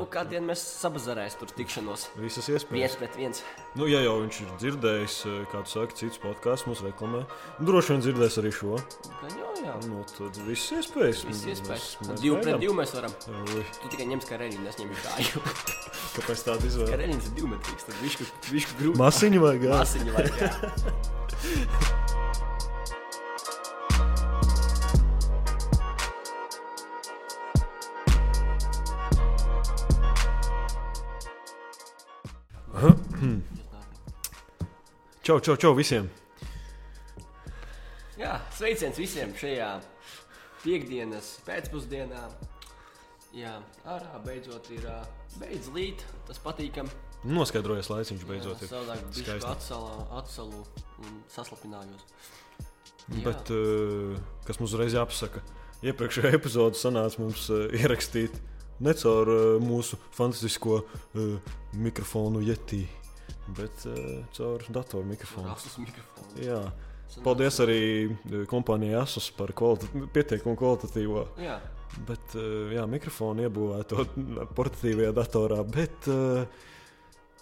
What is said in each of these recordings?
varbūt kādien mēs sabazarēs tur tikšanos. Visas Viens iespējas. pret viens. Nu, ja jau viņš ir dzirdējis, eh, kā tu saki, citus podkāstus mums reklamē, droši vien dzirdēs arī šo. Gan jau, jā. Nu, tad viss iespējas. Viss iespējas. Mēs- Divu pret divu mēs varam. Ui, Tu tikai ņems kā reļģi, es ņemu kāju. Kāpēc tāda izvēle? Reļģis ir divmetrīgs, tad viņš grūti. Masiņu vai gāzi? Masiņa vajag. jā. Čau, čau, čau visiem! Jā, sveiciens visiem šajā piekdienas pēcpusdienā. Jā, ārā beidzot ir beidz līt, tas patīkam. Noskaidrojies, laiciņš beidzot ir. Savādāk skaisti. atsalā, atsalu un saslapinājos. Jā. Bet, kas mums uzreiz jāpasaka, iepriekšējā epizodē sanāca mums ierakstīt ne caur mūsu fantastisko mikrofonu jetī, bet eh, caur datoru mikrofonu. Asus mikrofonu. Jā. Paldies arī eh, kompānijai Asus par pietiekumu kvalitatīvo. Jā, Bet, eh, jā, mikrofonu iebūvēto portatīvajā datorā. Bet, eh,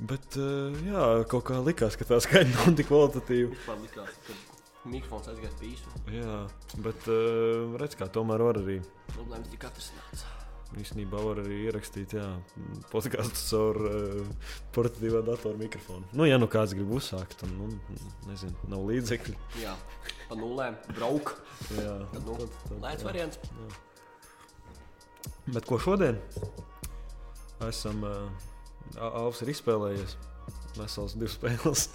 bet eh, jā, kaut kā likās, ka tā skaņa nav tik kvalitatīva. vispār likās, ka mikrofons aizgāja pīsu. Jā, bet uh, redz, kā tomēr var arī. Problēmas tika atrisināts. Īstenībā var arī ierakstīt jā, podkāstu caur uh, portatīvā datora mikrofonu. Nu, ja nu kāds grib uzsākt, tad, nu, nezinu, nav līdzekļu. Jā, pa nulēm brauk. Jā, Tad, nu, tad- tad, lēts jā. variants. Bet ko šodien? Esam, uh, Alfs ir izspēlējies. Vesels divas spēles.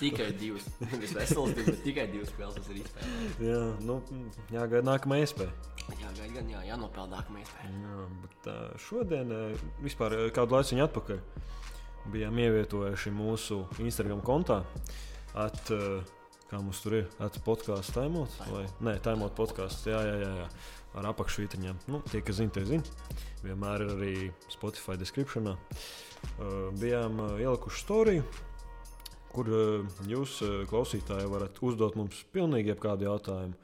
Tikai divas. Nevis veselas divas, bet tikai divas spēles tas ir izspēlēts. jā, nu, jāgaida nākamā iespēja. Jā, gaid gan, jā, jānopelnā nākamā iespēja. Jā, bet šodien, vispār kādu laiku atpakaļ, bijām ievietojuši mūsu Instagram kontā. At, kā mums tur ir? At podkāstu taimot? Vai? Nē, taimot podkāstu. Jā, jā, jā, jā. Ar apakšvītriņiem. Nu, tie, kas zina, tie zina. Vienmēr ir arī Spotify descriptionā. Uh, bijām uh, ielikuši storiju, kur uh, jūs, uh, klausītāji, varat uzdot mums pilnīgi jebkādu jautājumu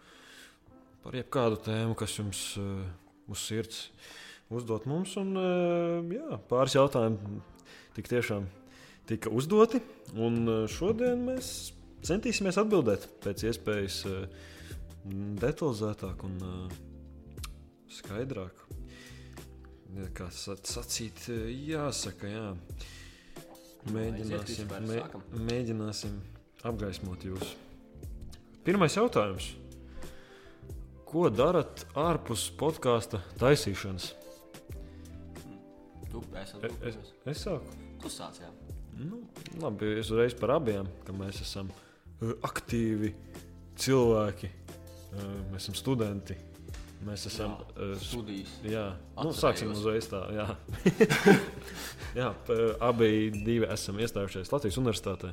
par jebkādu tēmu, kas jums uh, uz sirds uzdot mums. Un, jā, pāris jautājumu tik tiešām tika uzdoti. Un šodien mēs centīsimies atbildēt pēc iespējas detalizētāk un skaidrāk. Kā sa- sacīt, jāsaka, jā. Mēģināsim, vispār, mē, mēģināsim apgaismot jūs. Pirmais jautājums. Ko darat ārpus podkāstu taisīšanas? Tu esi Es, es, es sāku. Tu sāc, jā. Nu, labi, es uzreiz par abiem, ka mēs esam uh, aktīvi cilvēki. Uh, mēs esam studenti. Mēs esam. Jā, uh, Studijas. Jā, nu, sāksim uzreiz tā. Jā, jā abi divi esam iestājušies Latvijas universitātē.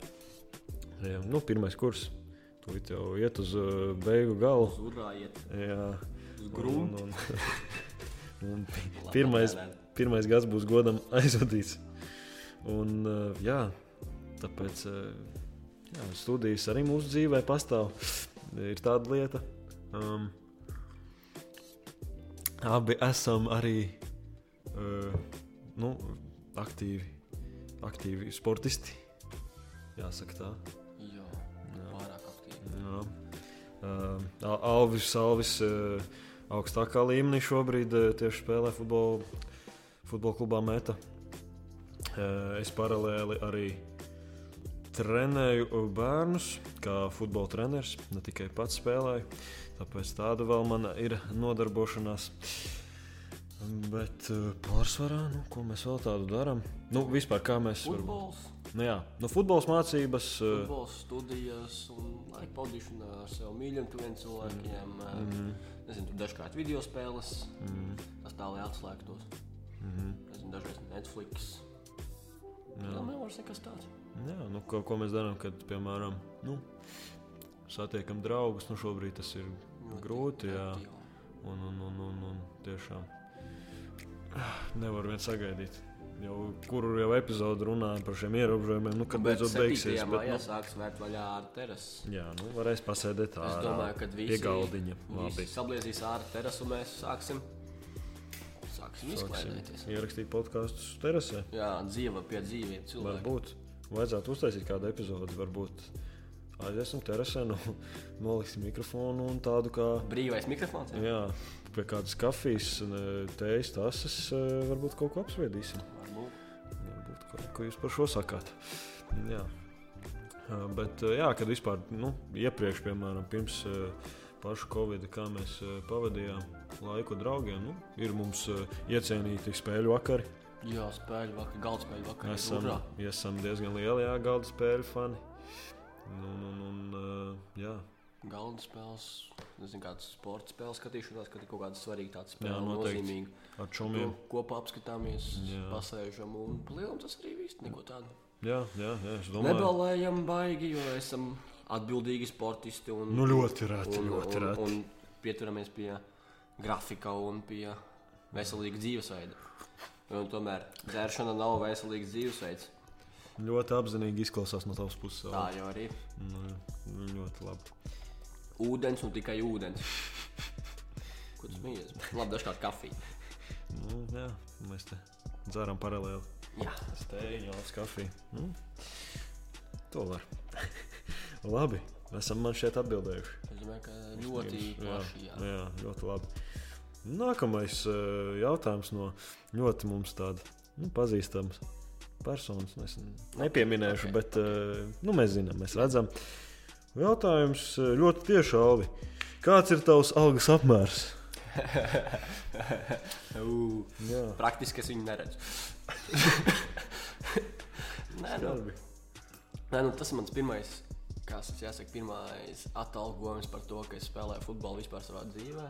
Jā, nu, pirmais kurs. Tūlīt jau iet uz uh, beigu galu. Zudājiet. Jā, Uz gruntu. Un, un, un pi- pirmais, pirmais gads būs godam aizvadīts. Un, uh, jā, tāpēc jā, studijas arī mūsu dzīvē pastāv. Ir tāda lieta. Um, abi esam arī uh, nu, aktīvi, aktīvi sportisti. Jāsaka tā. Jā, pārāk aktīvi. Jā. Uh, Al- Alvis Salvis uh, augstākā līmenī šobrīd uh, tieši spēlē futbolu, futbola klubā Meta. Uh, es paralēli arī trenēju bērnus, kā futbola treneris, ne tikai pats spēlēju. Tāpēc tāda vēl man ir nodarbošanās. Bet uh, pārsvarā, nu, ko mēs vēl tādu darām? Nu, vispār kā mēs. Futbols, Nu, jā, nu, futbols mācības. Uh, futbols, studijas un laika pavadīšana ar sev mīļiem tuviem cilvēkiem. Mm. Nezinu, tur dažkārt video spēles. mm, Tas tā, lai atslēgtos. mm, Nezinu, dažreiz Netflix. jā. Jā, man liekas, kas tāds. Jā, nu, ko, ko mēs darām, kad, piemēram, nu, satiekam draugus. Nu, šobrīd tas ir Ļoti grūti. Jā, un, un, un, un, un tiešām nevar vien sagaidīt. Jau, kuru jau epizodu runājam par šiem ierobežojumiem, nu, kad Bet beidzot beigsies. 7. Bet, maijā nu, sāks vērt vaļā ar terasu. jā, nu, varēs pasēdēt tā. Es domāju, ka visi, galdiņa. sabliezīs ārā terasu un mēs sāksim. Sāksim Sāksim ierakstīt podkāstus terasē. Jā, dzīve pie dzīviem cilvēkiem. Varbūt vajadzētu uztaisīt kādu epizodi. Varbūt aiziesim terasē, nu, noliksim mikrofonu un tādu kā. Brīvais mikrofons. Jā. Jā, pie kādas kafijas, un, e, tējas, tases, e, varbūt kaut ko apspriedīsim. Varbūt. Varbūt, ko, ko jūs par šo sakāt? Jā. Ā, Bet, jā, kad vispār nu, iepriekš, piemēram, pirms ā, paša Covid, kā mēs pavadījām laiku draugiem, nu, ir mums iecienīti spēļu vakari. Jā, spēļu vakar, galda spēļu vakar. Esam, esam diezgan lieli jā, galda spēļu fani. Nu, un, un, un, ā, jā, Galda spēles, nezinu, kādas sporta spēles skatīšanās, kad ir kaut kāda svarīga tāda Jā, spēle, noteikti. nozīmīga. ar To čomiem. kopā apskatāmies, Jā. pasēžam un palielam tas arī viss. Neko tādu. Jā, jā, jā, es domāju, Nebalējam baigi, jo esam atbildīgi sportisti. Un, Nu, ļoti reti, un, ļoti un, reti. un pieturamies pie grafika un pie veselīga dzīvesveida. Un tomēr dzēršana nav veselīgs dzīvesveids. Ļoti apzinīgi izklausās no tavas puses. Tā jau arī Nu, nu, ļoti labi. ūdens un tikai ūdens. Ko tas mīļais? Labi, dažkārt kafija. Nu, jā, mēs te dzeram paralēli. Jā, Steigā uz kafiju. Nu, to var. labi, esam man šeit atbildējuši. es domāju, ka ļoti jā, plaši. Jā. jā, ļoti labi. Nākamais eh, jautājums no ļoti mums tāda nu, pazīstams personas. Es nepieminēšu, Ok, bet eh, nu, mēs zinām, mēs redzam. Jautājums eh, ļoti tieši, Alvi. Kāds ir tavs algas apmērs? Jā, Praktiski es viņu neredzu. Nē, nu. Nē, nu, tas ir mans pirmais, kas jāsaka, pirmais atalgojums par to, ka es spēlēju futbolu vispār savā dzīvē.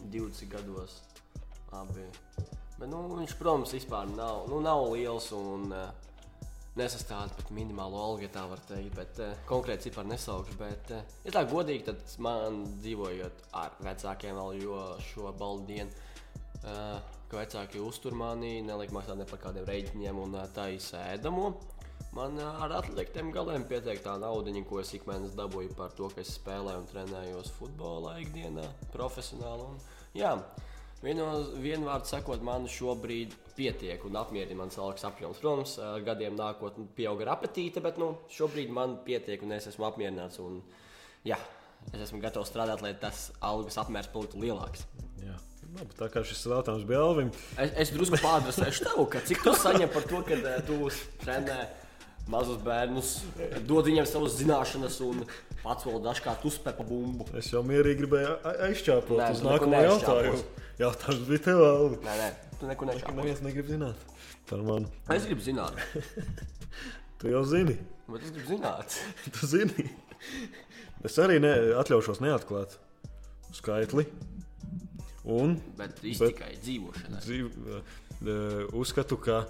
20 gados. Abi. Bet, nu, viņš, protams, vispār nav, nu, nav liels un uh, nesastāv pat minimālo algu, ja tā var teikt. Bet uh, konkrēti ciparu nesaukšu. Bet, uh, ja tā godīgi, tad man dzīvojot ar vecākiem vēl, šo baldu dienu. Uh, ka vecāki uztur mani, nelika maksāt ne par kādiem rēķiniem un uh, tā izsēdamo. Man uh, ar atliktiem galiem pietiek tā nauda, ko es ik mēnesi dabūju par to, ka es spēlēju un trenējos futbolā ikdienā, profesionāli. Un, jā, vienos- vienvārdu sakot, man šobrīd pietiek un apmierina mans algas apjoms. Protams, ar gadiem nākotnē pieauga ar apetīti, bet nu, šobrīd man pietiek un es esmu apmierināts. Un, jā, es esmu gatavs strādāt, lai tas algas apmērs paliktu lielāks. Jā. Labi, tā kā šis jautājums bija Alvim, Es, es drusku pārdrusēšu tev, ka cik tu saņem par to, ka eh, tu trenē mazus bērnus, dod viņiem savas zināšanas un pats vēl dažkārt uzspēj pa bumbu. es jau mierīgi gribēju a- aizšķāpot Nē, uz nākamo jautājumu. Jautājums bija tev, Alvi. Nē, nē, tu neko Ka nešāpi. neviens negrib zināt par mani. Es gribu zināt, Tu jau zini. bet es gribu zināt. Tu zini. Es arī ne, atļaušos neatklāt skaitli. Un Bet Bet- tikai dzīvošanai. dzīv, eh, uzskatu, ka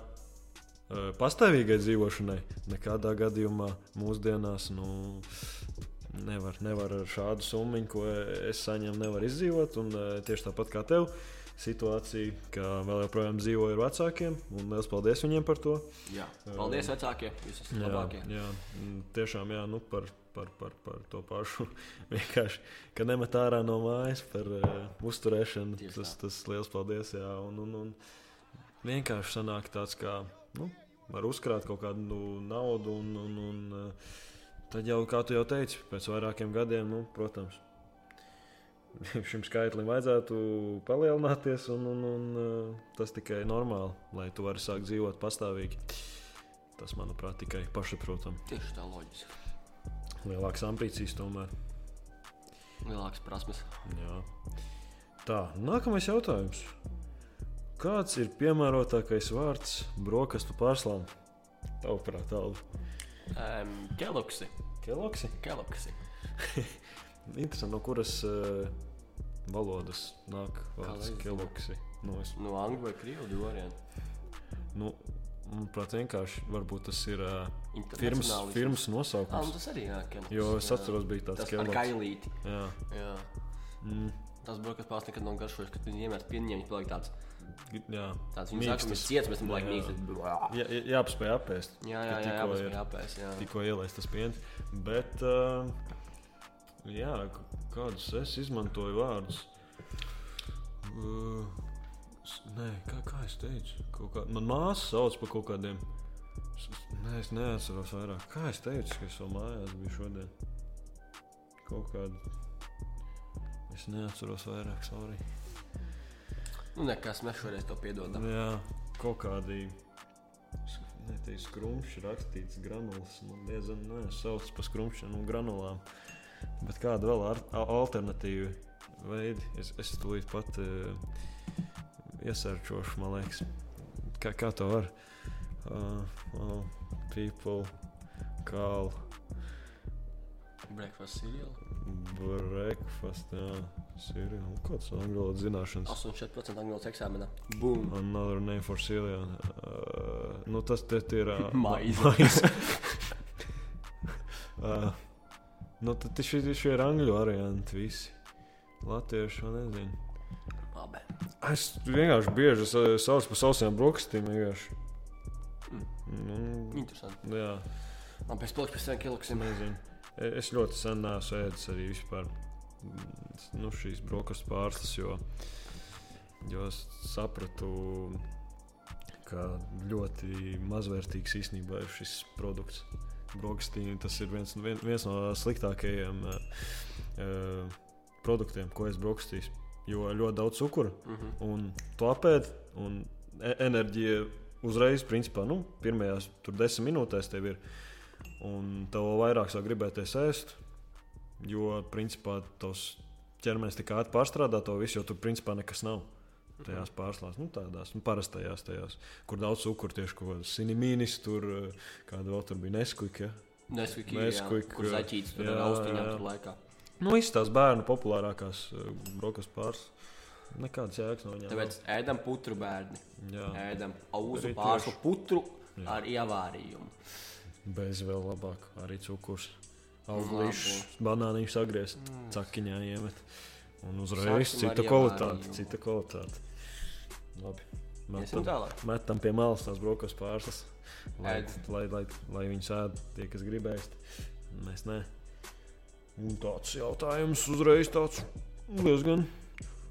eh, pastāvīgai dzīvošanai nekādā gadījumā mūsdienās nu, nevar, nevar ar šādu summu, ko es saņemu, nevar izdzīvot. Un, eh, tieši tāpat kā tev. Situācija, ka vēl joprojām dzīvoju ar vecākiem, un liels paldies viņiem par to. Jā, paldies vecākie, jūs esat Jā, labākie. jā, tiešām jā, nu, par, par, par, par to pašu. Vienkārši, ka nemet ārā no mājas par uh, uzturēšanu. Tieši Tas, tā. tas liels paldies. Jā, un, un, un vienkārši sanāk tāds, kā nu, var uzkrāt kaut kādu nu, naudu, un, un, un uh, tad jau, kā tu jau teici, pēc vairākiem gadiem, nu, protams. Šim skaitlim vajadzētu palielināties, un, un, un uh, tas tikai normāli, lai tu varētu sākt dzīvot pastāvīgi. Tas, manuprāt, tikai pašsaprotami. Tieši tā loģiski. Lielākas ambīcijas tomēr. Lielākas prasmes. Jā. Tā, nākamais jautājums. Kāds ir piemērotākais vārds brokastu pārslām? Tavuprāt, Alva. Um, Keloksi. Keloksi? Keloksi. Interesanti, no kuras uh, valodas nāk vārds keloksi. Nu, es, No angļu vai krievu divu variantu. nu, manuprāt, vienkārši varbūt tas ir uh, firmas, firmas Ah, nu nosaukums. tas arī jā, Keloks. Jo es jā. atceros, bija tāds keloks. kailīti. Jā. Jā. Mm, Tas brokas pāris nekad nav garšojis, kad viņi iemēs pieniņu, viņš paliek tāds. Jā. Tāds viņš saka, viņš ciets, viņš paliek Jā. mīksts. Jā, jā, jāapspēj apēst. Jā, jā, jā, jā, tikko jā, tikko ielaist tas piens. Bet, uh, jā, kādus es izmantoju vārdus? Uh, Nē, kā, kā es teicu, kā, man māsa sauc par kaut kādiem. Nē, es neatceros vairāk. Kā es teicu, ka es vēl mājās biju šodien? Kaut kāda. Es neatceros vairāk, sorry. Nu, nekas, mēs šoreiz to piedodam. Jā, kaut kādi. Neteicu, skrumšs rakstīts granulas. Man diezgan nesauc par skrumšiem un granulām. Bet kāda vēl ar, alternatīva veidi? Es, es tūlīt pat uh, iesērčošu, man liekas. Kā, kā to var? Uh, well, people call Breakfast cereal. breakfast. Jā, cereal. Kāds angļu valodas zināšanas? 84% angļu valodas eksāmenā. Boom! Another name for cereal. Uh, nu, tas te ir. Uh, Maize. maize. uh, nu, tad šie, šie ir angļu varianti visi. Latvieši vēl nezinu. Labi. Es vienkārši bieži sa- saucu par sausiem brokastīm. vienkārši. Mm. Nu, Interesanti. jā, Man pēc tam pēc tam es kiloksim. nezinu. E- Es ļoti sen neesmu ēdis arī vispār mm, nu, šīs brokastu pārslas, jo, jo es sapratu, ka ļoti mazvērtīgs īstenībā ir šis produkts. Brokastīni tas ir viens, vien, viens no sliktākajiem uh, uh, produktiem, ko es brokastīs. Jo ļoti daudz cukura, Mhm. un tu apēdi, un e enerģija uzreiz, principā, nu, pirmajās desmit minūtēs tev ir. Un tev vairāk sāk gribēties ēst, jo, principā, tos ķermenis tik ātri pārstrādā to visu, jo tur, principā, nekas nav. Tajās pārslās, nu, tādās nu, parastajās, tajās, kur daudz cukuru tieši kaut kādas sinimīnis, tur eh, kāda vēl tur bija neskuika. Ja? Nesviki, Nesquik, jā, kur jā. zaķītis tur Jā, ar austiņām jā. tur laikā. Nu, visas tās bērnu populārākās uh, brokastu pārslas. Nekādas jēgas no viņiem. Tāpēc ēdam putru bērni. Jā, Ēdam auzu tieši. putru Jā. ar ievārījumu. bez vēl labāk. Arī cukurs. Labu. Auglīšs, banāniņš sagriezt, Mm. cakiņā iemet. Un uzreiz Sāksim cita kvalitāte. Cita kvalitāte. Labi. Metam, metam pie malas tās brokastu pārslas. Lai, lai, lai, lai viņi sēž tie, kas gribēs. Mēs ne. Un tāds jautājums uzreiz tāds diezgan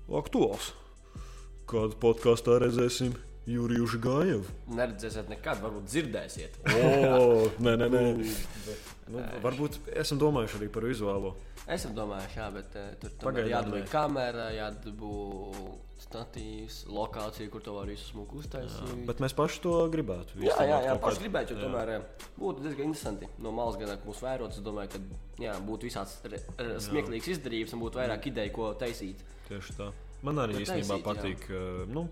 aktuāls. Kādu podkāstā redzēsim Juriju Žigājevu? Neredzēsiet nekad, varbūt dzirdēsiet. O, nē, nē, nē. Nu, Ē. varbūt esam domājuši arī par vizuālo. Es jau domāju, jā, bet uh, tur Pagaidām jādabū kamera, jādabū statīvs, lokācija, kur to var visu smuku uztaisīt. Bet mēs paši to gribētu. Jā, jā, jā Kaut paši gribētu, jo jā. tomēr eh, būtu diezgan interesanti no malas gan mūsu vērot. Es domāju, ka jā, būtu visāds smieklīgs izdarījums un būtu vairāk ideju, ko taisīt. Tieši tā. Man arī Bet īstenībā taisīt, jā. patīk, eh, nu,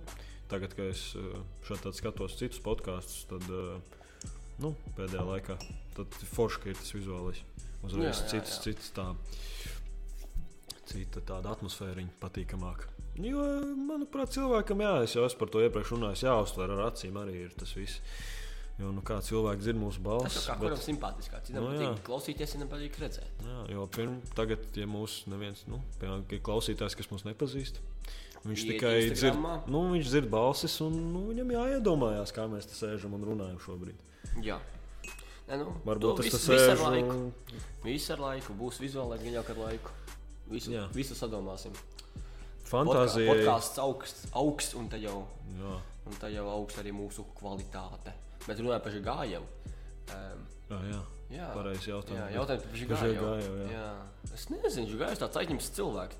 tagad, kad es eh, šādi skatos citus podkāstus, tad eh, nu, pēdējā laikā tad forši, ir tas vizuālais. Uzreiz Jā, jā, cits, jā. cits tā, cita tāda atmosfēriņa patīkamāka. Jo, manuprāt, cilvēkam, jā, es jau esmu par to iepriekš runājis, jāuztver ar acīm arī ir tas viss. Jo, nu, kā cilvēki dzird mūsu Tas balsi. jau kā kuram simpātiskāk. Citam Nu, patīk klausīties, citam patīk redzēt. Jā, jo pirm, tagad, ja mūs neviens, nu, piemēram, ir klausītājs, kas mūs nepazīst, viņš Ieiet tikai dzird, nu, viņš dzird balsis, un nu, viņam jāiedomājās, kā mēs te sēžam un runājam šobrīd. Jā. Nē, nu, Varbūt visu- tas visu ar sēžu. laiku. un- Visu ar laiku būs vizuālais, gan jau ar laiku. Visu, Jā. visu sadomāsim. Fantāzija. Podkāsts augsts, augsts un tad jau, Jā, un tad jau augsts arī mūsu kvalitāte. Bet runājot par Žigājevu. Um, jā, jā. jā, pareizi jautājums. Jā, jautājums par. Žigājevu, jā. jā. Es nezinu, Žigājevs tāds aizņemts cilvēks.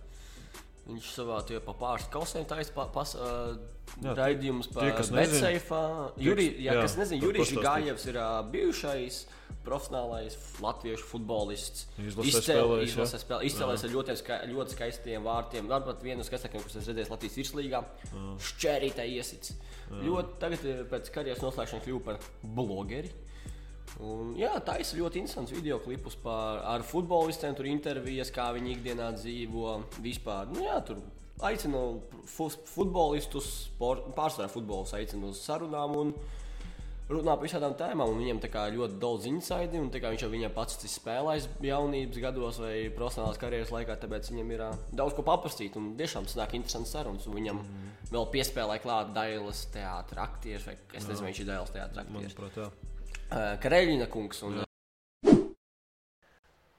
Viņš savā tajā pa pāris kausēm taisa pa, pas, uh, Jā, raidījumus par nezin- Betseifā. Juri, jā, jā, kas nezina, tad Jurijs. Žigājevs ir uh, bijušais profesionālais latviešu futbolists. Izlasē spēlējis, jā? izlasē spēlē- Izcēlējis ar ļoti, ska, ļoti skaistiem vārtiem. Varbūt vienu no skaistākajiem, kas es redzēju Latvijas virslīgā. Šķērītē iesits. Ļoti tagad pēc karjeras noslēgšanas kļuva par blogeri. Un, jā, tā ir ļoti interesants video klipus par ar futbolistiem, tur intervijas, kā viņi ikdienā dzīvo. Vispār, nu, jā, tur aicinu fu futbolistus, pārsvarā futbolus aicinu uz sarunām un runā par visādām tēmām. un Viņam ļoti daudz kā viņš jau viņam pats ir spēlējis jaunības gados vai profesionālās karjeras laikā, tāpēc viņam ir ā, daudz ko papastīt. Un tiešām sanāk interesants sarunas, un viņam mm. vēl piespēlēja klāt Dailas teātris, aktieris, vai es nezinu, vai viņš ir Dailas teātris Uh, Kareļina kungs. Un,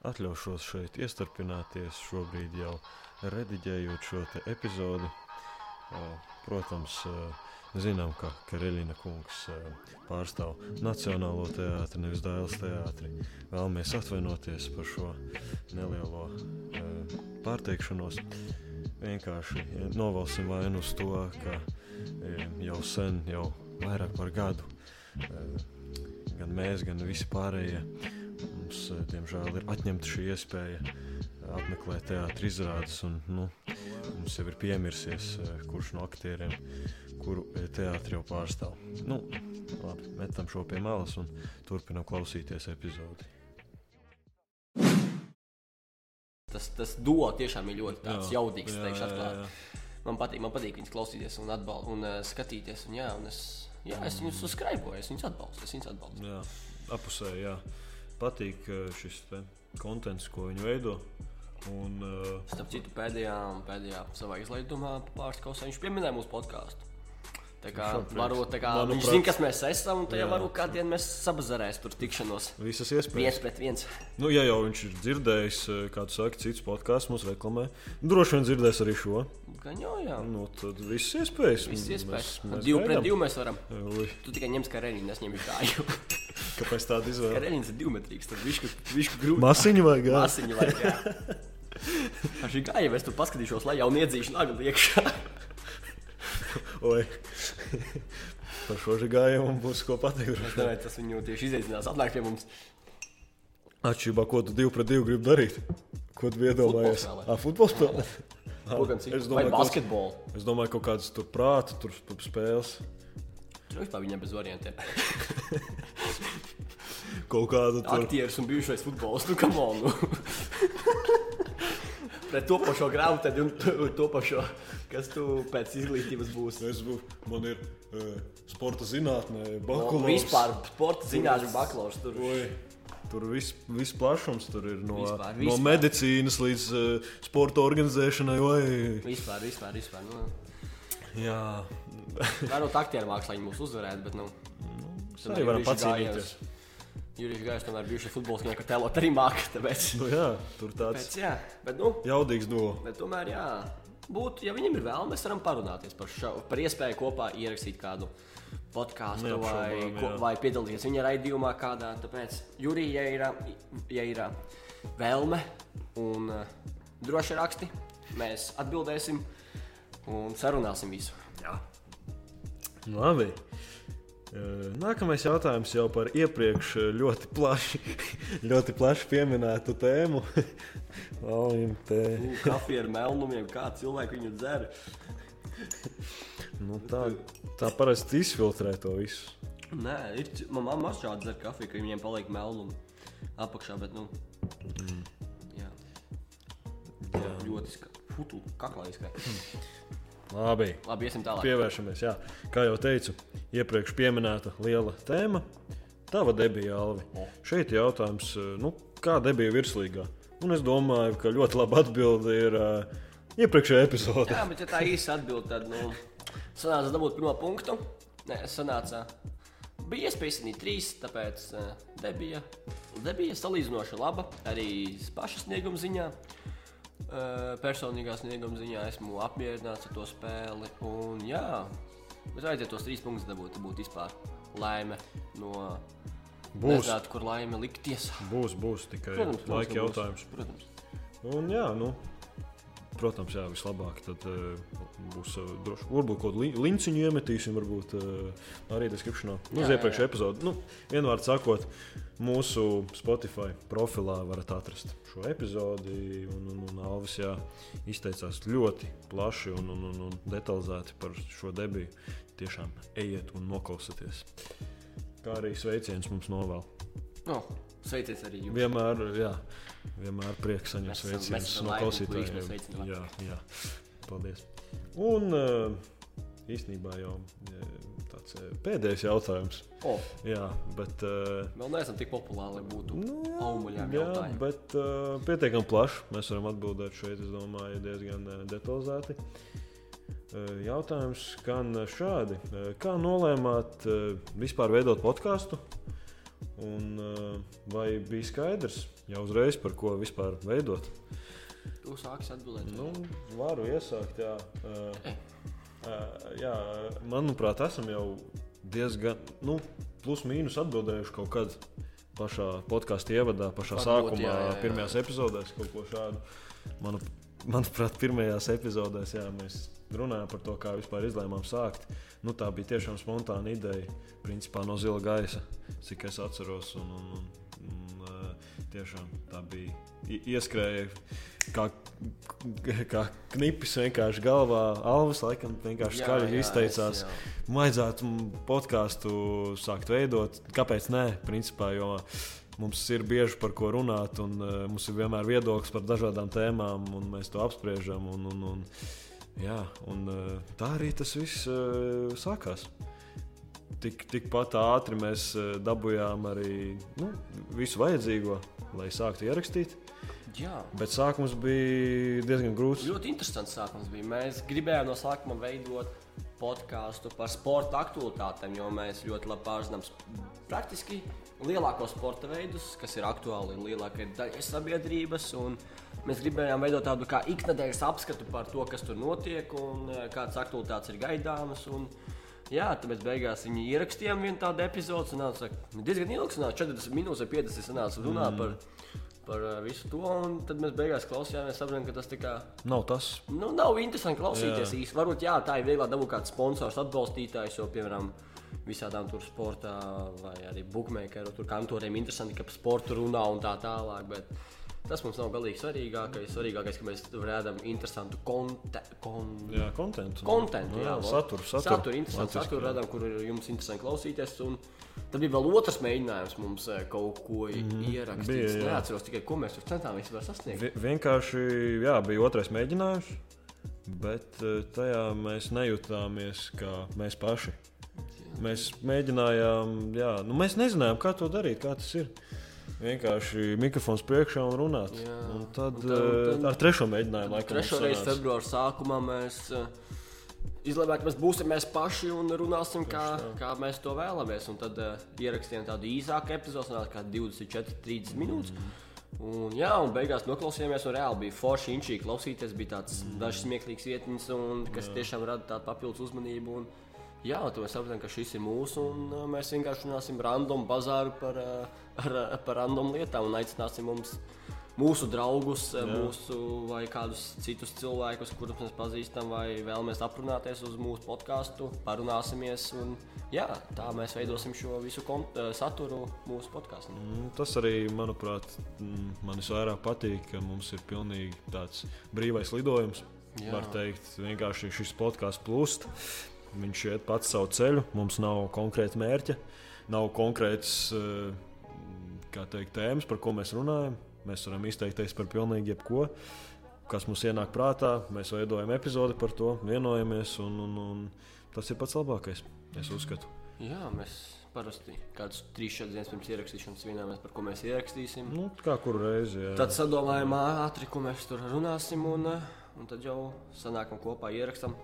Atļaušos šeit iestarpināties šobrīd jau rediģējot šo te epizodu. Protams, zinām, ka Kareļina kungs pārstāv Nacionālo teātri, nevis Dāvidas teātri. Vēlamies atvainoties par šo nelielo pārteikšanos. Vienkārši novalsim vainu uz to, ka jau sen, jau vairāk par gadu, gan mēs, gan visi pārējie, mums, diemžēl, ir atņemta šī iespēja apmeklēt teātris izrādes. Un, nu, mums jau ir piemirsies, eh, kurš no aktieriem, kuru eh, teātris jau pārstāv. Nu, labi, metam šo pie malas un turpinam klausīties epizodi. Tas, tas duo tiešām ir ļoti jā, jaudīgs. Jā, jā, jā, jā. Man patīk, man patīk viņus klausīties un, atbal, un uh, skatīties. Un, jā, un es, jā, es viņus uzskraiboju, es viņus atbalstu. Es viņus atbalstu. Jā, apusēji, jā. Patīk šis kontents, ko viņi veido. Un, uh, Starp citu, pēdējā, pēdējā savā izlaidumā pāris kausā viņš pieminēja mūsu podkāstu. Tā kā, varbūt, tā kā Manuprāt, viņš zina, kas mēs esam, un tajā jā, varbūt kādien mēs sabazarēs tur tikšanos. Visas iespējas. Viens pret viens. Nu, ja jau viņš ir dzirdējis, eh, kādu saka, cits podkāsts mums reklamē, droši vien dzirdēs arī šo. Gan jau, jā. Nu, tad viss iespējas. Viss iespējas. Mēs, mēs divu pret divu mēs varam. Ui. Tu tikai ņems kā Renīnu, es ņemu kāju. Kāpēc tāda izvēle? Karēļins ir divmetrīgs, tad višku, višku grūti. Masiņu vajag. Masiņu vajag. Ar šī gāja, es tur paskatīšos, lai jau niedzīšu naglu iekšā. Oi. Par šo gājumu būs ko pateikt. Es domāju, tas viņu tieši izaicinās atnākt pie mums. Atšķirībā, ko tu divu pret divu gribi darīt? Ko tu iedomājies? Futbols spēlē. Es domāju, basketbolu. Es domāju, ka kaut kādas tur prāta, tur spēles. Tur vispār viņam bez variantiem. kaut kāda tur. Aktieris un bijušais futbolists, nu, kam on. Pret to pašu grāmatu, un to pašu, kas tu pēc izglītības būsi. Es būšu, man ir uh, sporta zinātnē, bakalaurs. No, vispār sporta zinātnē, bakalaurs. Tur. Oi. Tur viss vis plašums tur ir no, vispār, vispār. no medicīnas līdz uh, sporta organizēšanai. Vai... Vispār, vispār. vispār nu. Jā, Varbūt aktieru mākslā viņi mūs uzvarētu, bet nu, nu, arī varam pacīnīties. Jurijs Gājs tomēr bijuši futbols, kā telot arī mākslā. Tāpēc, nu, jā, tur tāds tāpēc, jā, bet, nu, jaudīgs do. Bet tomēr, jā, būtu, ja viņam ir vēlme, mēs varam parunāties par, šo, par iespēju kopā ierakstīt kādu podkāstu vai, ko, vai piedalīties viņa raidījumā kādā. Tāpēc, Jurija, ja ir, ja ir vēlme un uh, droši raksti, mēs atbildēsim un sarunāsim visu. Jā. Labi. Nākamais jautājums jau par iepriekš ļoti plaši, ļoti plaši pieminētu tēmu. te... Kafija ar melnumiem, kā cilvēki viņu dzer. nu, tā, tā parasti izfiltrē to visu. Nē, ir, man mamma šādi dzer kafiju, ka viņiem paliek melnumi apakšā, bet, nu, mm. jā. jā. ļoti skaisti. Futu, kaklā izskaisti. Labi, Labi iesim tālāk. Pievēršamies. Jā. Kā jau teicu, iepriekš minēta liela tēma. Tava debija, Alvi. O. Šeit jautājums, nu, kā debija virslīgā? Un es domāju, ka ļoti laba atbilde ir uh, iepriekšējā epizodē. Jā, bet ja tā īsa atbilde, tad nu, sanāca dabūt pirmo punktu. Nē, sanāca. Bija iespēja izsnīt trīs, tāpēc uh, debija, debija salīdzinoši laba arī paša snieguma ziņā. Uh, personīgā snieguma ziņā esmu apmierināts ar to spēli. Un, jā, bet vajadzētu tos trīs punktus dabūt, būtu vispār laime no. Būs. Nezinātu, kur laime likties. Būs, būs tikai protams, laika būs, jautājums. Protams. Un, jā, nu, protams, jā, vislabāk. Tad uh, būs uh, droši. Varbūt kaut kādu linciņu iemetīsim, varbūt uh, arī deskripšanā. Nu, uz iepriekšējā epizodē. Nu, Vienvārds sakot, mūsu Spotify profilā varat atrast šo epizodi. Un, un, un Alvis jā, izteicās ļoti plaši un, un, un, un detalizēti par šo debiju. Tiešām ejiet un noklausieties. Kā arī sveiciens mums novēl. Oh. Sveiciens arī jums. Vienmēr, jā, vienmēr prieks saņemt sveicienus no klausītājiem. Jā, jā, paldies. Un īstenībā jau tāds pēdējais jautājums. Oh. Jā, bet. Vēl neesam tik populāri, lai būtu nu, jā, aumuļām jā, jautājumi. Bet pietiekami plaši. Mēs varam atbildēt šeit, es domāju, diezgan detalizēti. Jautājums skan šādi. Kā nolēmāt vispār veidot podkāstu? Un, vai bija skaidrs jau uzreiz, par ko vispār veidot? Tu sāksi atbildēt. Nu, varu iesākt, jā. Uh, jā, manuprāt, esam jau diezgan, nu, plus mīnus atbildējuši kaut kad pašā podkāstu ievadā, pašā Varbūt, sākumā, jā, jā, jā. pirmajās epizodēs kaut ko šādu. Manu, manuprāt, pirmajās epizodēs jā, mēs runājām par to, kā vispār izlēmām sākt. Nu, tā bija tiešām spontāna ideja, principā no zila gaisa, cik es atceros. Un, un, un, un, uh, tiešām tā bija ieskrēja. Kā, kā knipis vienkārši galvā, Alvis laikam vienkārši skaļi izteicās. es, jā. Vajadzētu podkāstu sākt veidot. Kāpēc nē? Principā, jo mums ir bieži par ko runāt, un uh, mums ir vienmēr viedoklis par dažādām tēmām, un mēs to apspriežam. Un, un, un, jā, un, uh, tā arī tas viss uh, sākās. Tik, tikpat ātri mēs uh, dabūjām arī nu, visu vajadzīgo, lai sāktu ierakstīt. Jā. Bet sākums bija diezgan grūts. Ļoti interesants sākums bija. Mēs gribējām no sākuma veidot podkāstu par sporta aktualitātēm, jo mēs ļoti labi pārzinām praktiski lielākos sporta veidus, kas ir aktuāli lielākajai daļai sabiedrības. Mēs gribējām veidot tādu kā ikdienas apskatu par to, kas tur notiek un eh, kādas aktualitātes ir gaidāmas. Un, jā, tāpēc beigās viņi ierakstījām vienu tādu epizodi. Sanāca, ka diezgan ilgs, sanāca 40 minūtes vai 50 sanāca runāt mm. par, par eh, visu to. un Tad mēs beigās klausījāmies, sapratām, ka tas kā Nav tas. Nu, nav interesanti klausīties īsti. Varbūt jā, tā ir vieglāk dabūt kāds sponsors, atbalstītājs, jo, piemēram, visādām tur sportā vai arī bookmakeru tur kantoriem interesanti, ka par sportu runā un tā tālāk. Bet tas mums nav galīgi svarīgākais. Svarīgākais, ka mēs redzam interesantu konte, kon... Jā, kontentu. kontentu. Jā, vot. saturu. Saturu, saturu interesantu Latviski, saturu jā. redzam, kur ir jums interesanti klausīties. Un tad bija vēl otrs mēģinājums mums eh, kaut ko mm, ierakstīt. bija, Es jā. neatceros tikai, ko mēs tur centāmies sasniegt. Vi- Vienkārši jā, bija otrais mēģinājums, bet eh, tajā mēs nejūtāmies kā mēs paši. Mēs mēģinājām, jā, nu, mēs nezinājām, kā to darīt, kā tas ir. Vienkārši mikrofons priekšā un runāt. Jā. Un tad, Un tad- un tad- eh, ar trešo mēģinājumu laikam. Trešo reizi februāra sākumā mēs uh, izlēmām, ka mēs būsim mēs paši un runāsim, kā, kā mēs to vēlamies. Un tad uh, ierakstījām tādu īsāku epizodi, sanāca kā 24, 30 minūtes. Un, jā, un beigās noklausījāmies, un reāli bija forši inčīgi klausīties. Bija tāds mm. dažs smieklīgs vietnes, un, kas jā. tiešām rada tādu papildus uzmanību. Un, jā, mēs sapratām, ka šis ir mūsu, un uh, mēs vienkārši runāsim random bazāru par, uh, ar, uh, par random lietām un aicināsim mums mūsu draugus, Jā. mūsu vai kādus citus cilvēkus, kurus mēs pazīstam, vai vēlamies aprunāties uz mūsu podkāstu, parunāsimies. Un, jā, tā mēs veidosim šo visu kont saturu mūsu podkāstā. Mm, Tas arī, manuprāt, mm, man visvairāk patīk, ka mums ir pilnīgi tāds brīvais lidojums. Jā. Var teikt, vienkārši šis podkāsts plūst. Viņš iet pats savu ceļu, mums nav konkrēta mērķa, nav konkrētas eh, teikt, tēmas, par ko mēs runājam. Mēs varam izteikties par pilnīgi jebko, kas mums ienāk prātā. Mēs veidojam epizodi par to, vienojamies, un, un, un tas ir pats labākais. Es uzskatu. Jā, mēs parasti kādus trīs četras dienas pirms ierakstīšanas vienojāmies, par ko mēs ierakstīsim. Nu, kā kuru reizi. Jā. Tad sadomājām ātri, ko mēs tur runāsim, un, un tad jau sanākam kopā ierakstam.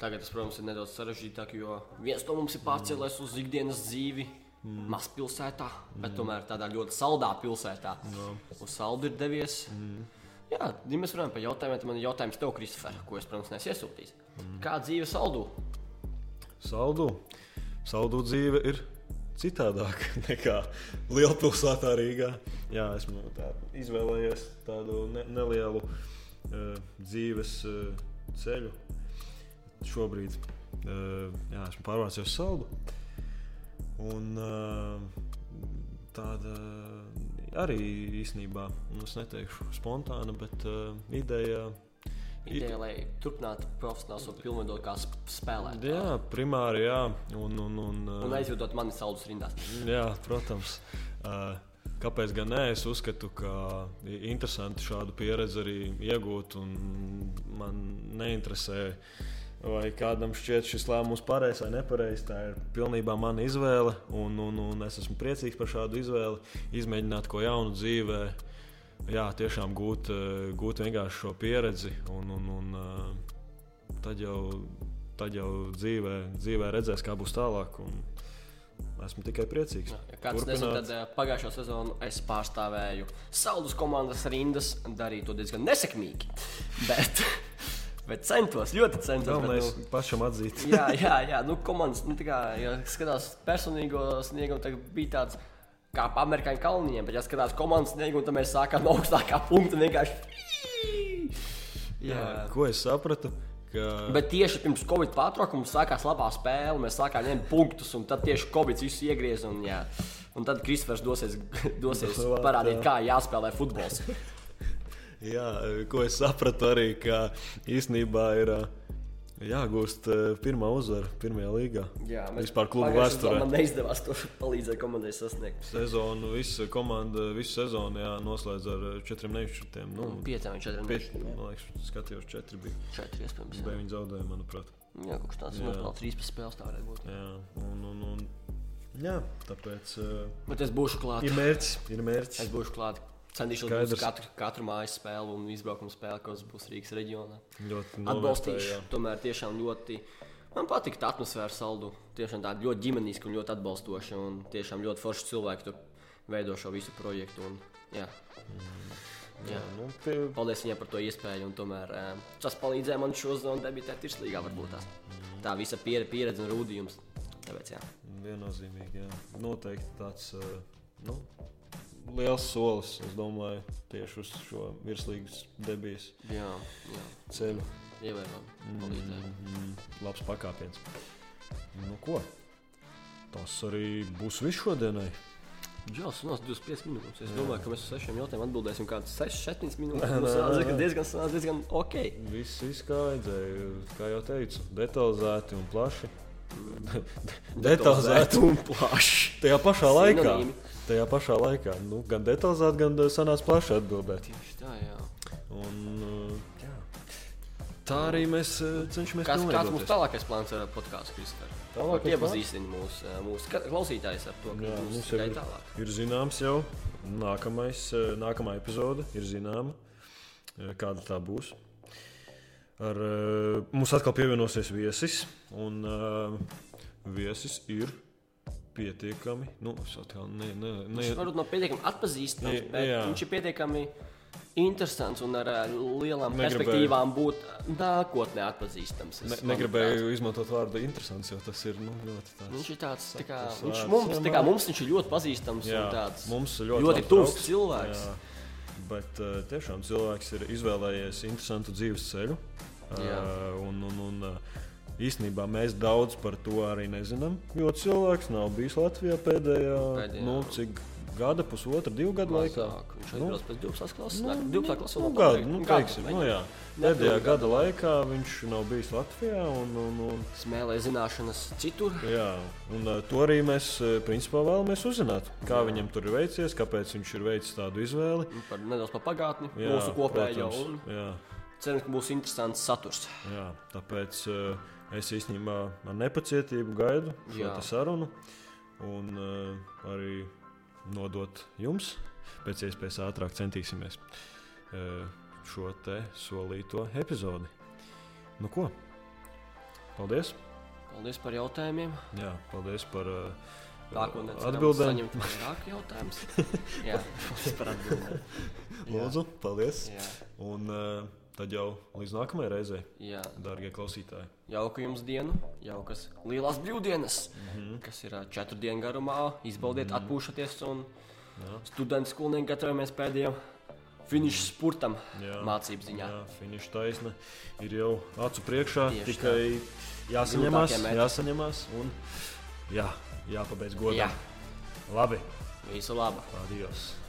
Tagad tas, protams, ir nedaudz sarežģītāk, jo viens no mums ir pārcēlies uz ikdienas dzīvi. Mm. Mazpilsētā, bet mm. tomēr tādā ļoti saldā pilsētā. No. Uz saldu ir devies. Mm. Jā, ja mēs runājam par jautājumiem, tad man ir jautājums tev, Kristofer, ko es, protams, neesmu iesūtījis. Mm. Kā dzīve saldū? Saldu. Saldu dzīve ir citādāka nekā lielpilsētā Rīgā. Jā, esmu tā, izvēlējies tādu ne, nelielu uh, dzīves uh, ceļu. Šobrīd uh, jā, esmu pārvācies uz saldu. Un, uh, tāda arī īstenībā, nu, es neteikšu spontāna, bet uh, ideja Ideja, lai turpinātu profesionāli savu pilnveidot kā sp- spēlētāju. Jā, primāri, jā. Un, un, un, Un aizjūtot mani saldus rindās. jā, protams. Uh, Kāpēc gan nē? Es uzskatu, ka ir interesanti šādu pieredzi arī iegūt. un Man neinteresē, vai kādam šķiet šis lēmums pareizs vai nepareizs. Tā ir pilnībā mana izvēle. Un, un, un es esmu priecīgs par šādu izvēli. Izmēģināt ko jaunu dzīvē. Jā, tiešām gūt, eh, gūt vienkārši šo pieredzi. Un, un, un, eh, tad jau, tad jau dzīvē, dzīvē redzēs, kā būs tālāk. Un esmu tikai priecīgs. Ja kāds nezina, tad eh, pagājušo sezonu es pārstāvēju Saldus komandas rindas, darīju to diezgan nesekmīgi. Bet Bet centos, ļoti centos. bet, Galvenais nu, pašam atzīt. jā, jā, jā, nu, komandas, nu, tā kā, ja skatās personīgo sniegumu, tad bija tāds kā amerikāņu kalniņiem, bet, ja skatās komandas sniegumu, tad mēs sākām no augstākā punkta vienkārši. Jā. Ko es sapratu? Ka... Bet tieši pirms Covid pārtraukuma sākās labā spēle, mēs sākām ņemt punktus, un tad tieši Covid visu iegrieza. Un, jā. un tad Kristofers dosies, dosies parādīt, jā. kā jāspēlē futbols. Jā, ko es sapratu arī, ka īstenībā ir ā, jāgūst ā, pirmā uzvara pirmajā līgā. Jā, Vispār kluba pagājušajā vēsturē. Man neizdevās to palīdzēt komandai sasniegt. Sezonu, visa komanda, visu sezonu jā, noslēdz ar četriem neizšķirtiem. Nu, Pieciem vai četriem Pieci, mēnešiem. man liekas, skatījos, četri bija. Četri iespējams. Jā, Bet viņi zaudēja, manuprāt. jā kaut kas tāds. Vēl 13 spēles tā varētu būt. Jā, un, un, un, jā tāpēc uh, Bet es būšu klāt. ir mērķis. Ir Es mērķis. būšu klāt. Centīšos Skaidrs. būt katru, katru mājas spēli un izbraukuma spēli, kas būs Rīgas reģionā. Ļoti Atbalstīšu. jā. Tomēr tiešām ļoti. Man patīk tā atmosfēra saldu. Tiešām tāda ļoti ģimeniska un ļoti atbalstoša. Un tiešām ļoti forši cilvēki tur veido šo visu projektu. Un, jā. Jā, nu, pie, Paldies viņiem par to iespēju. Tomēr eh, tas palīdzēja man šo zonu debitēt Tirslīgā. Tās. Tā visa pier- pieredze un rūdījums. Tāpēc, jā. viennozīmīgi. Jā. Noteikti tāds uh, nu, liels solis, es domāju, tieši uz šo virslīgas debijas Jā, jā. ceļu. Ievērojami palīdzēja. Mm, labs pakāpiens. Nu, ko? Tas arī būs viss šodienai. Jā, ir 25 minūtes. Es domāju, ka mēs uz sešiem jautājumiem atbildēsim kaut kādas 6, 7 minūtes. Tas nē. ka diezgan, diezgan ok. Viss izskaidroja, kā jau teicu, detalizēti un plaši. detalizēti un plaši. Tajā pašā laikā. Sinonīmi. Tajā pašā laikā. Nu, gan detalizēti, gan eh, sanāca plaši atbildēt. Tieši tā, jā. Un, jā. Tā arī mēs uh, cenšamies Kāds, kāds mums tālākais plāns ar podkāstu, Kristofers? Tālākais Iepazīstini mūsu mūs klausītājus ar to, Jā, kas mums jau tikai ir, tālāk. ir zināms jau nākamais, nākamā epizode, ir zināma, kāda tā būs. Ar, uh, mums atkal pievienosies viesis, un uh, viesis ir pietiekami. Nu, ne, ne, ne, Viņš varbūt nav pietiekami atpazīstams, Jā, bet jā. viņš ir pietiekami interesants un ar ā, lielām Negribēju- perspektīvām būt nākotnē atpazīstams. Es, ne, negribēju izmantot vārdu interesants, jo tas ir nu, ļoti tāds. Viņš ir tāds, tā kā, viņš mums, tā kā mums viņš ir ļoti pazīstams Jā, un tāds ļoti, ļoti tuvs cilvēks. Jā, bet uh, tiešām cilvēks ir izvēlējies interesantu dzīves ceļu. Jā. Uh, un, un, un, uh, īstenībā mēs daudz par to arī nezinām. Jo cilvēks nav bijis Latvijā pēdējā, Pēdējā. nu, cik gada, pusotra, divu gadu laikā. Viņš Nu, aizbrauc pēc 12. klases. Nu, nāk 12. klasē nu, pabeigt. nu, teiksim, nu, jā. Pēdējā gada laikā viņš nav bijis Latvijā. Un, un, un, Smēlē zināšanas citur. Jā, un to arī mēs principā vēlamies uzzināt. Kā Jā. viņam tur ir veicies, kāpēc viņš ir veicis tādu izvēli. Par, nedaudz par pagātni, Jā, mūsu kopējo. Un Jā, cerams, ka būs interesants saturs. jā, tāpēc uh, es īstenībā ar nepacietību gaidu šo sarunu un uh, arī nodot jums. Pēc iespējas ātrāk centīsimies uh, šo te solīto epizodi. Nu ko? Paldies! Paldies par jautājumiem. Jā, paldies par uh, Nākotnē cerams atbildēm. saņemt vairāk jautājumus. Jā, paldies par atbildēm. Lūdzu, paldies! Jā, Un uh, tad jau līdz nākamajai reizei, jā. darbie klausītāji. Jauka jums diena, jaukas lielās brīvdienas, mm. -hmm. kas ir četru dienu garumā. Izbaudiet, mm -hmm. atpūšaties un Jā. studenti skolnieki gatavojamies pēdējiem finiša spurtam Jā. mācību ziņā. Jā, finiša taisna ir jau acu priekšā. Tieši tikai jāsaņemās, Grūtākie metri. jāsaņemās un jā, jāpabeidz godā. Jā. Labi, Visu labu! adios!